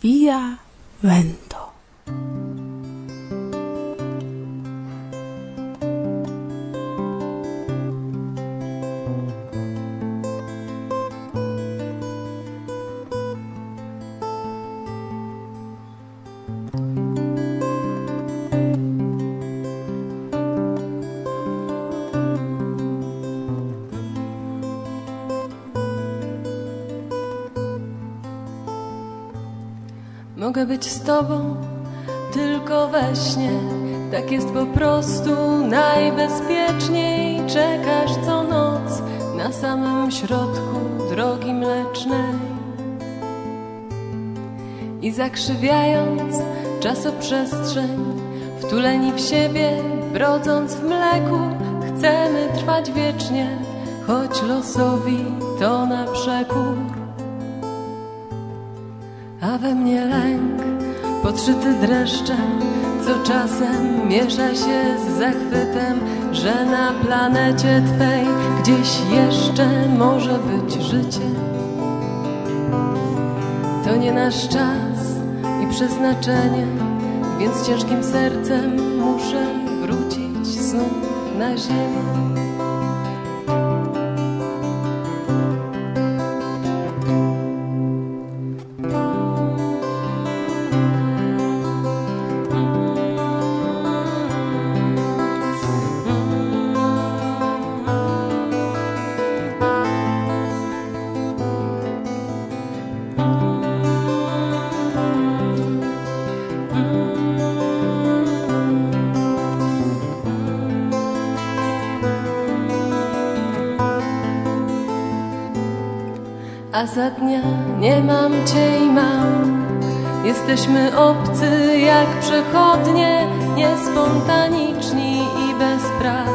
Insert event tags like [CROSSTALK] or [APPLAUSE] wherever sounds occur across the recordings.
via Mogę być z tobą tylko we śnie. Tak jest po prostu najbezpieczniej. Czekasz co noc na samym środku drogi mlecznej. I zakrzywiając czasoprzestrzeń, wtuleni w siebie, brodząc w mleku, chcemy trwać wiecznie, choć losowi to na przekór we mnie lęk podszyty dreszczem, co czasem miesza się z zachwytem, że na planecie Twej gdzieś jeszcze może być życie. To nie nasz czas i przeznaczenie, więc ciężkim sercem muszę wrócić znów na ziemię. A za dnia nie mam cię i mam. Jesteśmy obcy jak przechodnie, niespontaniczni i bez praw,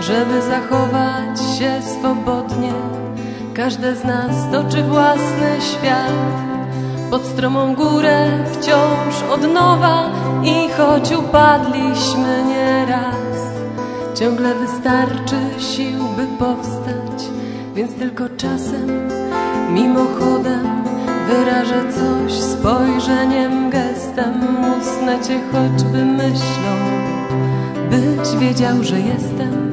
żeby zachować się swobodnie. Każde z nas toczy własny świat, pod stromą górę wciąż od nowa i choć upadliśmy nieraz, ciągle wystarczy sił, by powstać, więc tylko czasem Mimochodem wyrażę coś spojrzeniem, gestem Usnę cię choćby myślą Byś wiedział, że jestem.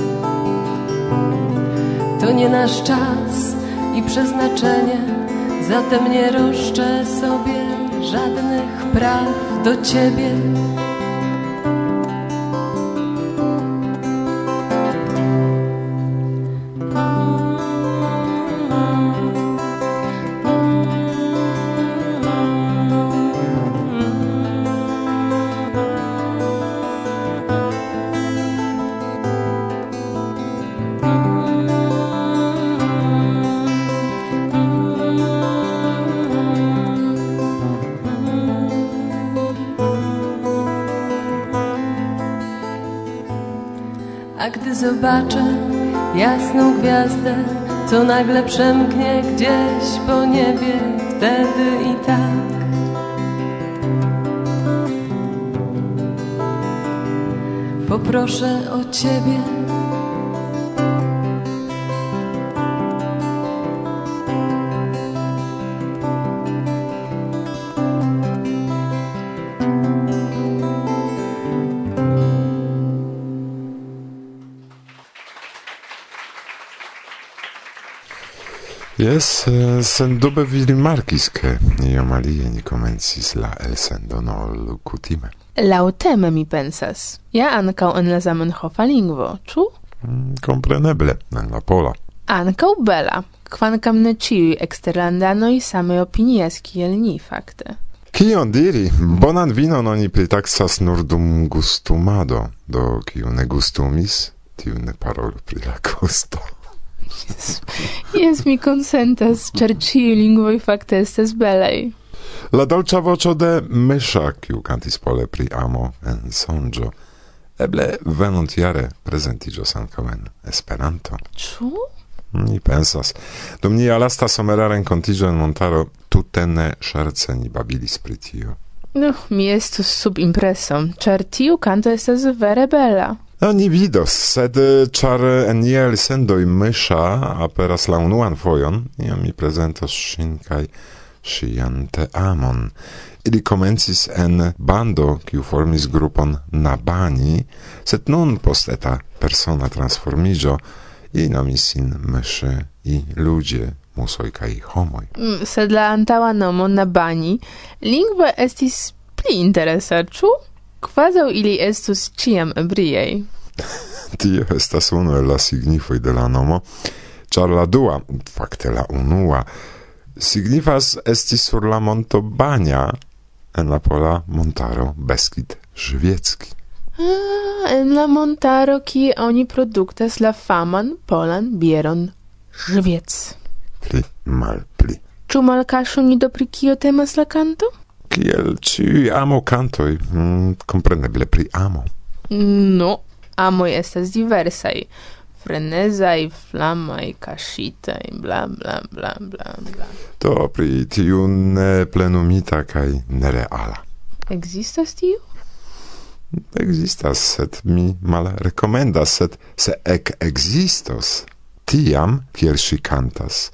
To nie nasz czas i przeznaczenie Zatem nie roszczę sobie żadnych praw do ciebie zobaczę jasną gwiazdę, co nagle przemknie gdzieś po niebie, wtedy i tak. Poproszę o ciebie. Jes, eh, sendube vi rimarkis, ke iom alie ni comencis la elsendon ol kutime. Lauteme mi pensas. Ja ankaŭ en la Zamenhofa lingvo, ĉu? Mm, kompreneble, en la pola. Ankaŭ bela, kvankam ne ciui eksterlandanoj same opinias kiel ni fakte. Kion diri? Bonan vinon oni pritaksas nur dum gustumado, do kiu ne gustumis, tiu ne parolu pri la gusto. Yes, yes mi consentas, cer ciu lingvoi facte estes belei. La dolcia vocio de Mesha, kiu cantis pole pri amo en sonjo, eble venuntiare presentigios ankaŭ en Esperanto. Ĉu? Mm, mi pensas. Dum nia lasta somera rencontigio en montaro tutte ne ŝerce ni babilis pri tio. No, mi estus sub impreso, ĉar tiu canto estes vere bella. Ni vidos, sed ĉar en niaj elsendoj Myŝa aperas la unuan fojon, iam mi prezentos ŝin kaj ŝian amon. Ili komencis en bando, kiu formis grupon Nabani, sed nun post eta persona transformigio, i nomis sin myszy i ludzie musoj kaj homoj. Mm, sed la antaŭa nomo Nabani lingve estis pli interesa, ĉu? quasi ili estus ciam ebriei. [LAUGHS] Tio estas unu el la signifoi de la nomo, char la dua, fakte la unua, signifas esti sur la monto Bania en la pola montaro Beskid Żywiecki. Ah, en la montaro ki oni produktas la faman polan bieron Żywiec. Pli mal pli. mal malkaŝu ni do pri kio temas la kanto? kiel ci amo cantoi, mm, compreneble pri amo. No, amoi estas diversai, frenezai, flamai, cascitai, bla bla bla bla bla. To pri tiu ne plenumita cae nereala. Existas tiu? Existas, sed mi mal recomendas, sed se ec existos, tiam, kiel si cantas,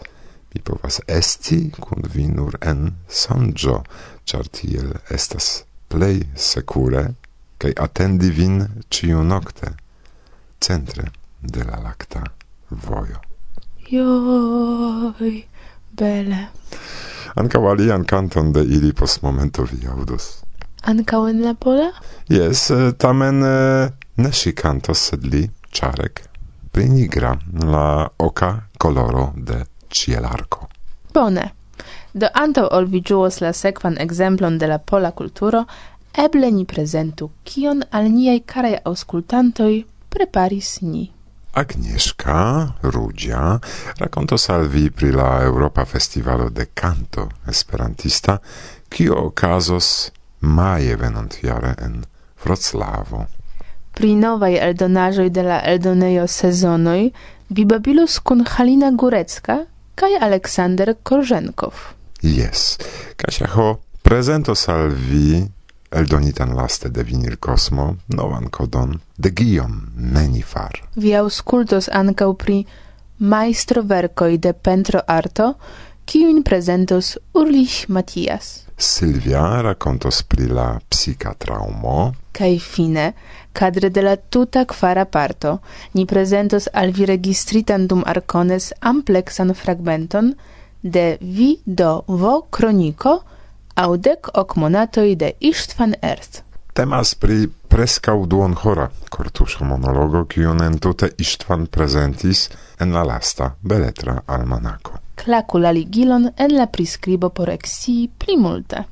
mi povas esti kun vi nur en sonjo, char tiel estas plei secure, kaj attendi vin ĉiunokte centre de la lacta vojo. Joj, bele. Ankaŭ alian canton de ili post momento vi audus. Ankaŭ en la pola? Yes, eh, tamen eh, ne si cantos, sed li, Czarek, prinigra la oca coloro de ĉielarko. Bone. Do anto ol vi giuos la sekvan exemplon de la pola kulturo, eble ni prezentu kion al niei karaj auscultantoi preparis ni. Agnieszka Rudzia rakontos al vi pri la Europa Festivalo de Canto Esperantista, kio okazos maje venontjare en Wroclavo. Pri novaj eldonaĵoj de la eldonejo sezonoj vi babilos kun Halina Górecka kaj Aleksander Korzenkow. Yes. Kasia prezentos al vi eldonitan laste de Vinil Cosmo novan kodon de Guillaume Menifar. Vi auscultos ancau pri majstroverkoj de pentro arto, kiujn prezentos Ulrich Matias. Silvia racontos pri la psica traumo. Kai fine, cadre de la tuta quara parto, ni presentos al vi registritan dum arcones amplexan fragmenton, de vi do vo kroniko aŭdek ok monatoj de Istvan Erst. Temas pri preskaŭ duonhora kortuŝo monologo, kiun entute Istvan prezentis en la lasta beletra almanako. Klaku la ligilon en la priskribo por eksii pli multe.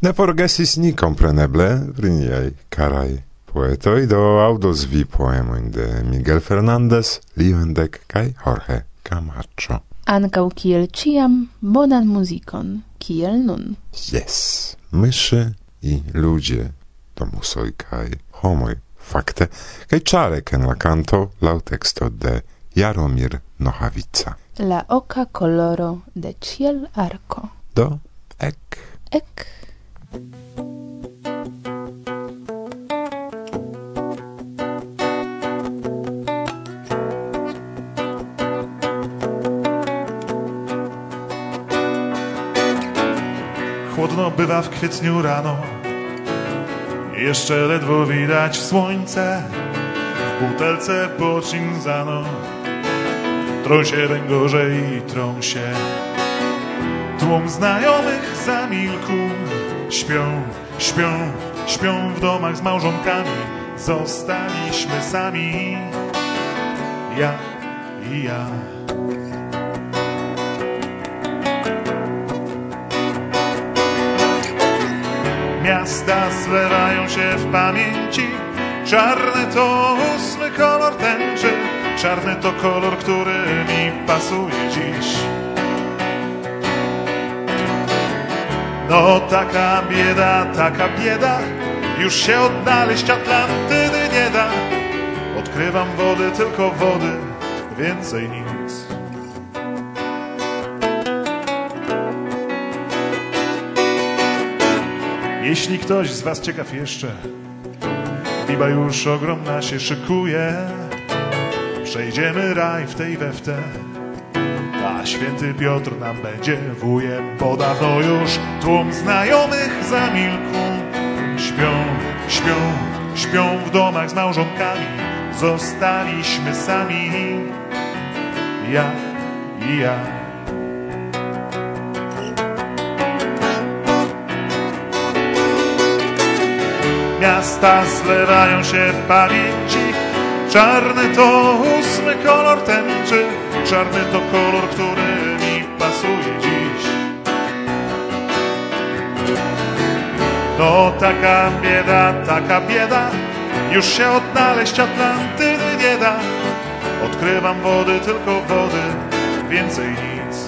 Ne forgesis ni kompreneble pri niaj karaj poetoj do aŭdos vi poemojn de Miguel Fernandez, Livendek kaj Jorge Camacho. Ancau kiel ciam bonan muzikon, kiel nun. Yes, myszy i ludzie, to musoj kai homoj, fakte, kai czarek en la canto lau texto de Jaromir Nohavica. La oca coloro de ciel arco. Do, ek. Ec. Chłodno bywa w kwietniu rano. Jeszcze ledwo widać słońce W butelce pocinzano Trą się węgorze i trą się Tłum znajomych zamilkł Śpią, śpią, śpią w domach z małżonkami. Zostaliśmy sami. Ja i ja Miasta zlewają się w pamięci. Czarny to ósmy kolor tęczy Czarny to kolor, który mi pasuje dziś. No taka bieda, taka bieda Już się odnaleźć Atlantydy nie da. Odkrywam wody, tylko wody Więcej nic Jeśli ktoś z was ciekaw jeszcze Biba już ogromna się szykuje. Przejdziemy raj w tej we w te A święty Piotr nam będzie wujem Bo dawno już tłum znajomych zamilkł Śpią, śpią, śpią w domach z małżonkami. Zostaliśmy sami. Ja i ja Miasta zlewają się w pamięci. Czarny to ósmy kolor tęczy Czarny to kolor, który mi pasuje dziś? No taka bieda, taka bieda. Już się odnaleźć Atlantydy nie da. Odkrywam wody, tylko wody Więcej nic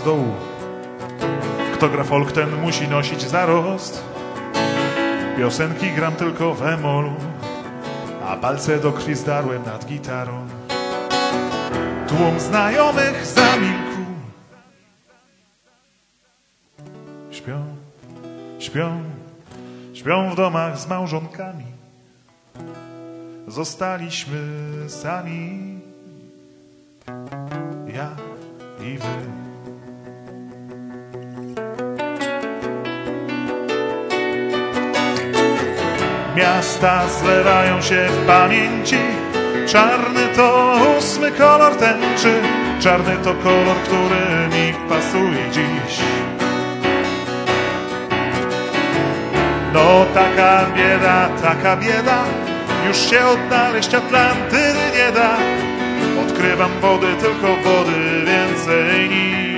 z dołu. Kto gra folk, ten musi nosić zarost. Piosenki gram tylko w emolu, a palce do krwi zdarłem nad gitarą. Tłum znajomych zamilkł. Śpią, śpią, śpią w domach z małżonkami. Zostaliśmy sami ja i wy. Miasta zlewają się w pamięci. Czarny to ósmy kolor tęczy Czarny to kolor, który mi pasuje dziś? No taka bieda, taka bieda Już się odnaleźć Atlantydy nie da. Odkrywam wody, tylko wody, więcej nic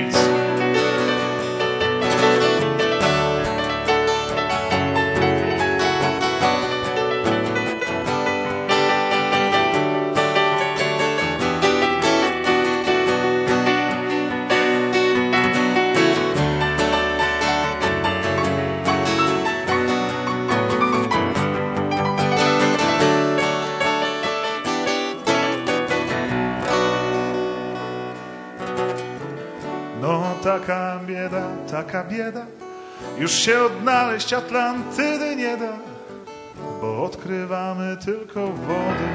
taka bieda? Już się odnaleźć Atlantydy nie da Bo odkrywamy tylko wody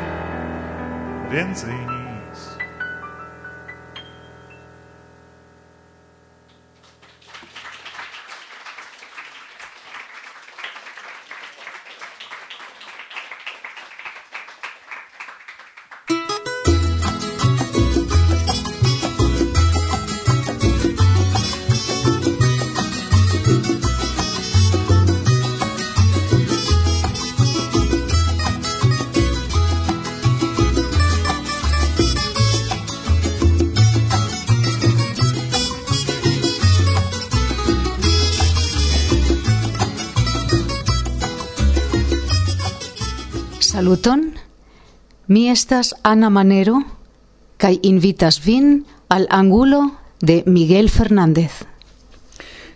Więcej nic Saluton. Mi estas Ana Manero kaj invitas vin al angulo de Miguel Fernández.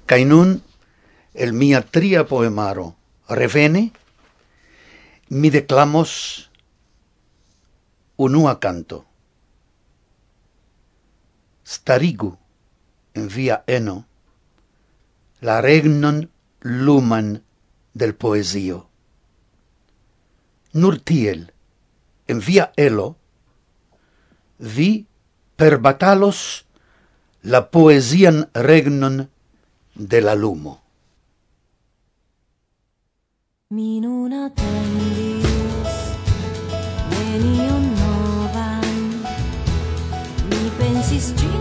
Kaj nun el mia tria poemaro revene mi declamos unua canto. Starigu en via eno la regnon luman del poesio. nur tiel, en via elo, vi per batalos la poesian regnon de la lumo. Mi non attendis nenion novan, mi pensis gin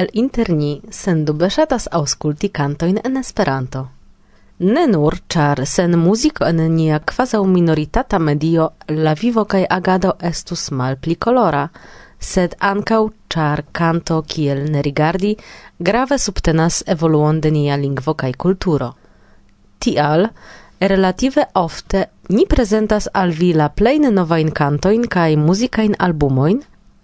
el inter ni sendube ŝatas aŭskulti kantojn en Esperanto. Ne nur, ĉar sen muziko en nia kvazaŭ minoritata medio la vivo kaj agado estus malpli kolora, sed ankaŭ ĉar kanto kiel ne rigardi grave subtenas evoluon de nia lingvo kaj kulturo. Tial, relative ofte ni prezentas al vi la plejn novajn kantojn kaj muzikajn albumojn,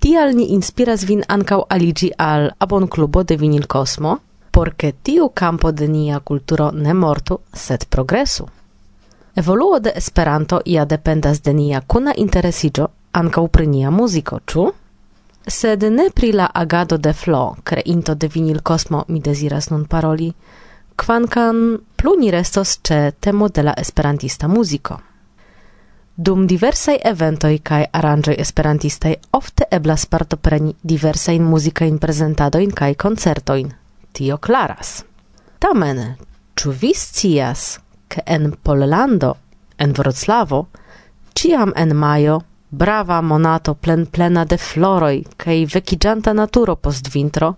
tial ni inspiras vin ankaŭ aliĝi al abonklubo de Vinil Cosmo, por ke tiu campo de nia kulturo ne mortu, sed progresu. Evoluo de Esperanto ja dependas de nia kuna interesiĝo ankaŭ pri nia muziko, ĉu? Sed ne pri la agado de Flo, kreinto de Vinil Cosmo, mi deziras nun paroli, kvankam plu ni restos ĉe temo de la esperantista muziko. Dum diversaj eventoj kaj aranĝoj esperantistaj ofte eblas partopreni diversajn muzikajn prezentadojn kaj koncertojn. Tio klaras. Tamen, ĉu vi scias, ke en Pollando, en Wroclavo, ĉiam en majo brava monato plen plena de floroj kaj vekiĝanta naturo post vintro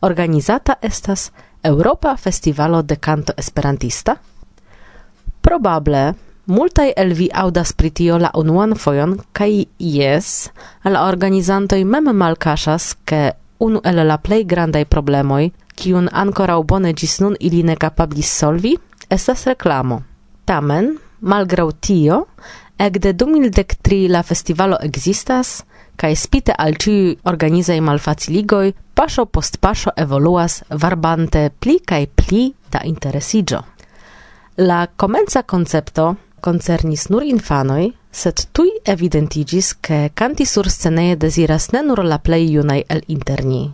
organizata estas Europa Festivalo de Canto Esperantista? Probable Multaj el vi aŭdas pri tio la unuan fojon kaj jes, la organizantoj mem malkaŝas, ke unu el la plej grandaj problemoj, kiun ankoraŭ bone ĝis nun ili ne kapablis solvi, estas reklamo. Tamen, malgraŭ tio, ekde 2013 la festivalo ekzistas, kaj spite al ĉiuj organizaj malfaciligoj, paŝo post paŝo evoluas varbante pli kaj pli da interesiĝo. La komenca koncepto concernis nur infanoi, sed tui evidentigis che canti sur sceneje desiras ne nur la plei junai el interni.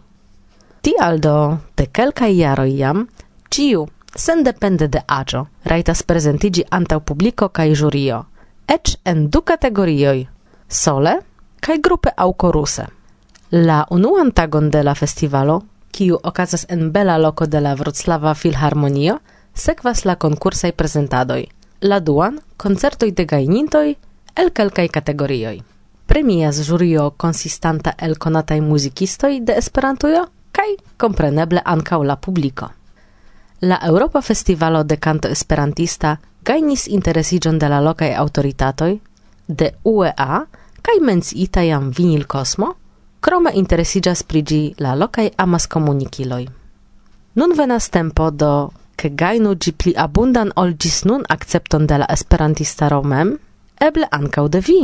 Tial do, de quelcae jaroi jam, ciu, sendepende de agio, raitas presentigi antau publico cae jurio, ec en du categorioi, sole cae grupe au coruse. La unuan tagon de la festivalo, kiu okazas en bela loco de la Wroclava Filharmonio, sekvas la concursai presentadoj – La duan, concertoi de gainintoi el kelkaj kategorioj. Premias jurio konsistanta el conatai muzikistoj de Esperantujo kaj kompreneble ankaŭ la publiko. La Europa Festivalo de Canto Esperantista gajnis interesigion de la lokaj autoritatoi, de UEA kaj menciita jam Vinil cosmo, krome interesigas prigi la la lokaj amaskomunikiloj. Nun venas tempo do ke gainu gi pli abundan ol gis nun akcepton de la esperantista romem, eble ancau de vi.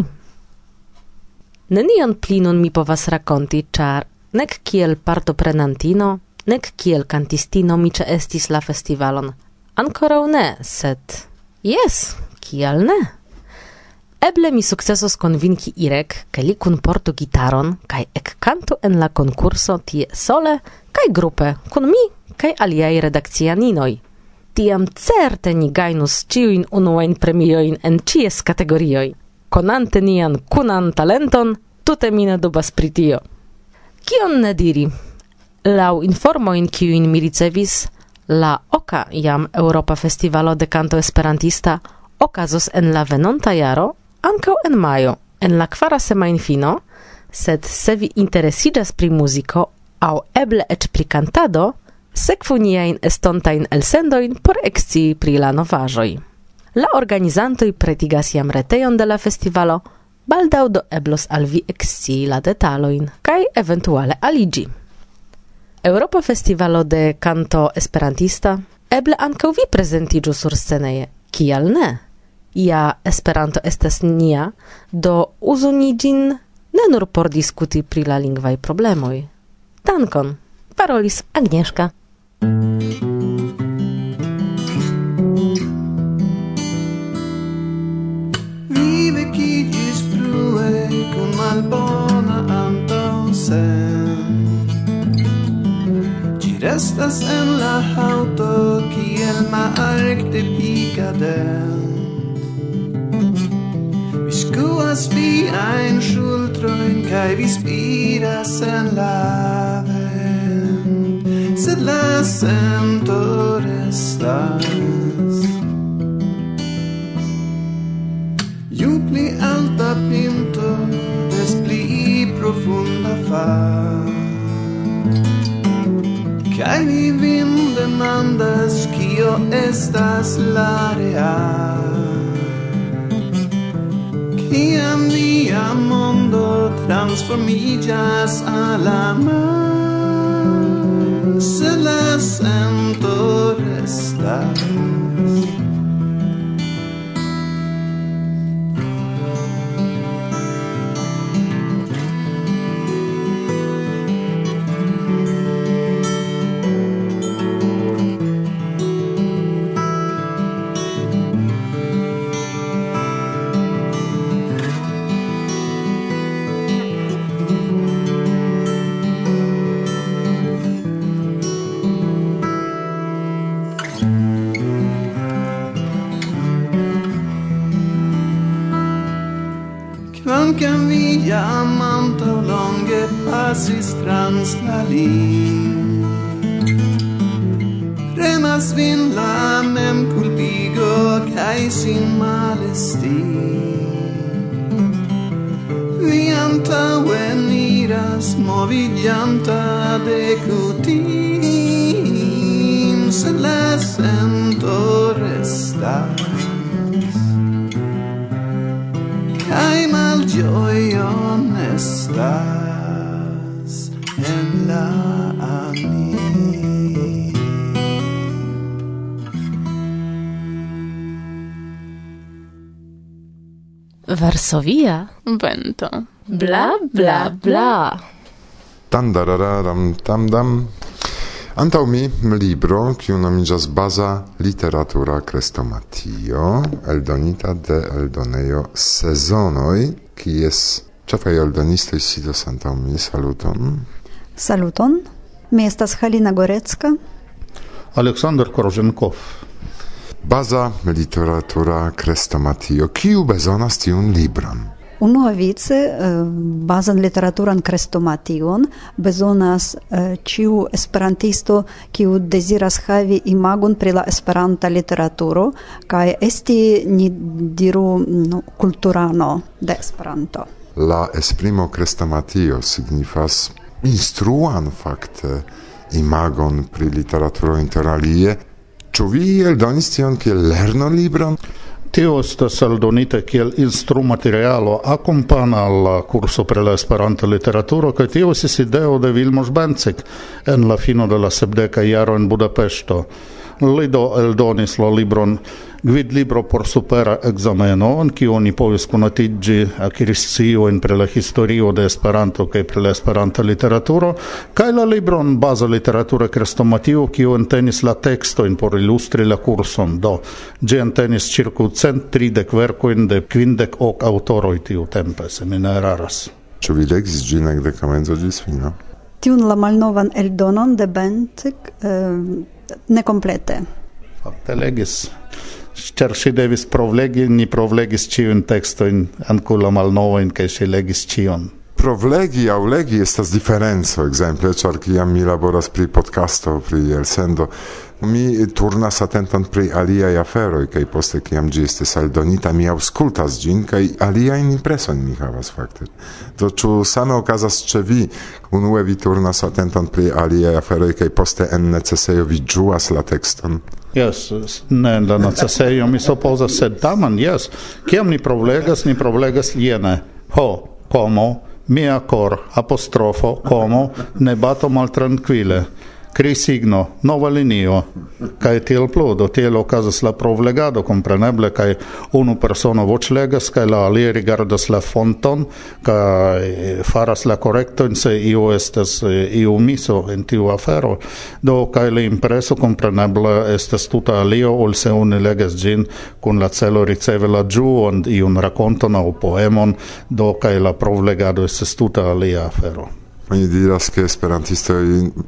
Nenion pli nun mi povas rakonti, char nek kiel partoprenantino, nek kiel kantistino mi ĉeestis la festivalon. Ankoraŭ ne, sed Yes, kiel ne? Eble mi sukcesos konvinki Irek, ke li kunportu gitaron kaj ekkantu en la konkurso tie sole kaj grupe kun mi kaj aliai redakcianinoj tiam certe ni gainus ciuin unuain premioin en cies categorioi. Conante nian cunan talenton, tute mine dubas pritio. Kion ne diri? Lau informoin kiuin mi ricevis, la oka jam Europa Festivalo de Canto Esperantista okazos en la venonta jaro, ankaŭ en majo, en la kvara semajnfino, sed se vi interesidas pri muziko aŭ eble eĉ pri kantado, sekvu niajn estontajn elsendoin por ekscii pri la novaĵoj. La organizantoj pretigas jam retejon de la festivalo, baldaŭ do eblos al vi ekscii la detalojn kaj eventuale aliĝi. Europa Festivalo de Canto Esperantista eble ankaŭ vi prezentiĝu sursceneje, kial ne? Ja Esperanto estas nia, do uzu ni ĝin ne nur por diskuti pri la lingvaj problemoj. Dankon! Parolis Agnieszka. Vi vekiĝis plue kun malbona antaŭsen Ĝi restas en la haŭto kiel malakte pika den Vi skuas viajn ŝultrojn kaj vi spiras la sed la sento restas Ju pli alta pinto, des pli profunda fa. Kai mi vin demandas, kio estas la real. Kiam nia mondo transformillas a la mar se la sento restare kan vi jam longe passis trans la lin. Vin la mem culpigo cae sin malesti. Vi veniras iras de cutim, sed la sento restas. ĝojon estas en la ami. Varsovia? Vento. Bla bla bla. Tandararam tam dam Antau mi libro, kiu nomiĝas Baza literatura Crestomatio, eldonita de eldonejo sezonoj kies ĉefaj eldonistoj sidas antaŭ mi. Saluton. Saluton. Mi estas Halina Gorecka. Aleksandr Korzenkov Baza literatura krestomatio. Kiu bezonas tiun libron? Unuavice eh, bazan literaturan krestomation bezonas eh, ĉiu esperantisto kiu deziras havi imagon pri la esperanta literaturo kaj esti ni diru no, kulturano de Esperanto. La esprimo krestomatio signifas instruan fakte imagon pri literaturo interalie. Ĉu vi eldonis tion kiel lerno libron? Tio estas aldonita kiel instrumaterialo akompana al kurso pri la Esperanta literaturo kaj tio estis ideo de Vilmos Bencik en la fino de la sepdeka jaro en Budapeŝto. Li do eldonis la libron libro por supera exameno, en kiu oni povis konatiĝi akiri sciojn pri la historio de Esperanto kaj pri la Esperanta literaturo, kaj la libron baza literatura krestomatio, kiu entenis la tekstojn por ilustri la kurson. Do, ĝi entenis ĉirkaŭ cent tridek verkojn de kvindek ok aŭtoroj tiutempe, se mi ne eraras. Ĉu vi legis ĝin ekde komenco ĝis fino? Tiun la malnovan eldonon de Bentik eh, ne komplete. Fakte legis. Ĉar ŝi devis provlegi, ni provlegis ĉiujn tekstojn ankoraŭ malnovajn kaj ŝi legis ĉion. Provlegi aŭ legi estas diferenco, ekzemple, ĉar kiam mi laboras pri podcasto, pri elsendo, mi turnas atenton pri aliaj aferoj kaj poste kiam ĝi estis aldonita mi aŭskultas ĝin kaj aliajn impresojn mi havas fakte do ĉu same okazas ĉe vi unue vi turnas atenton pri aliaj aferoj kaj poste en necesejo vi ĝuas la tekston Yes, ne en la necesejo mi supozas, sed tamen, yes, kiam ni provlegas, ni provlegas jene. Ho, como, mia cor, apostrofo, como, ne bato maltranquile. Crisigno, nova linio, kaj tiel plodo, tiel okazas la provlegado, compreneble, kaj unu persono voclegas, kaj la alia rigardas la fonton, kaj faras la correcton, se io estes iu miso in tiu afero, do, kaj la impreso, compreneble, estes tuta alio, ol se uni legas gin, kun la celo riceve la giuon, iun raconton au poemon, do, kaj la provlegado estes tuta alia afero. Oni diras ke esperantistoj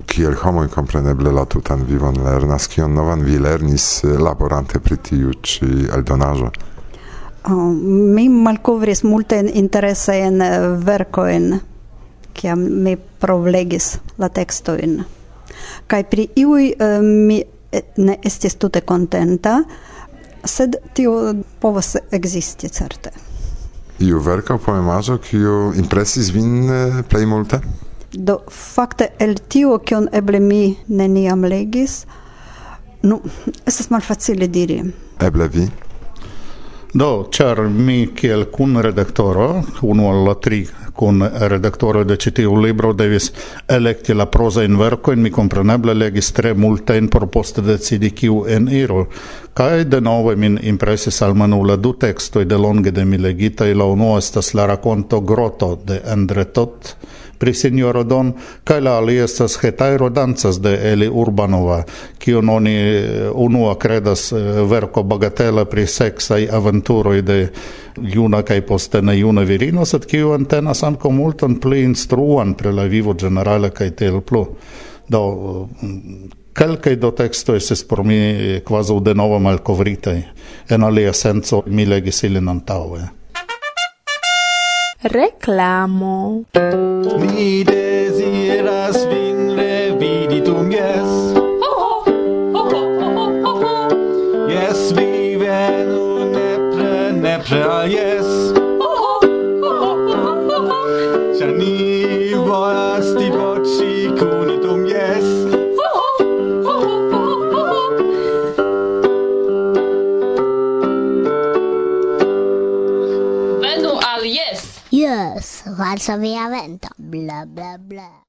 kiel homoj kompreneble la tutan vivon lernas kion novan vi lernis eh, laborante pri tiu ĉi eldonaĵo. Oh, mi malkovris multajn interesajn eh, verkojn kiam mi provlegis la tekstojn. Kaj pri iuj eh, mi ne estis tute kontenta, sed tio povas ekzisti certe. Iu verko poemaĵo kiu impresis vin plej multe? Do fakte el tio kion eble mi neniam legis, nu estas malfacile diri. Eble vi Do, ĉar mi kiel kun redaktoro, unu al la tri kun redaktoro de ĉi tiu libro devis elekti la prozajn verkojn, mi kompreneble legis tre multajn por poste decidi kiu en iru. Kaj denove min impresis almenaŭ la du tekstoj de longe de mi legitaj. La unua estas la rakonto Groto de Andre Todt, pri signoro Don kaj la alia estas hetairo dancas de Eli Urbanova kiun oni eh, unua kredas eh, verko bagatela pri seksaj aventuroj de juna kaj poste ne juna virino sed kiu entenas ankaŭ multon pli instruan pri la vivo ĝenerale kaj tiel plu do mm, Kelkaj do teksto estis por mi eh, kvazaŭ denove malkovritaj en alia senco mi legis ilin antaŭe reclamo. Mi Yes, Varsovia vento. Bla bla bla.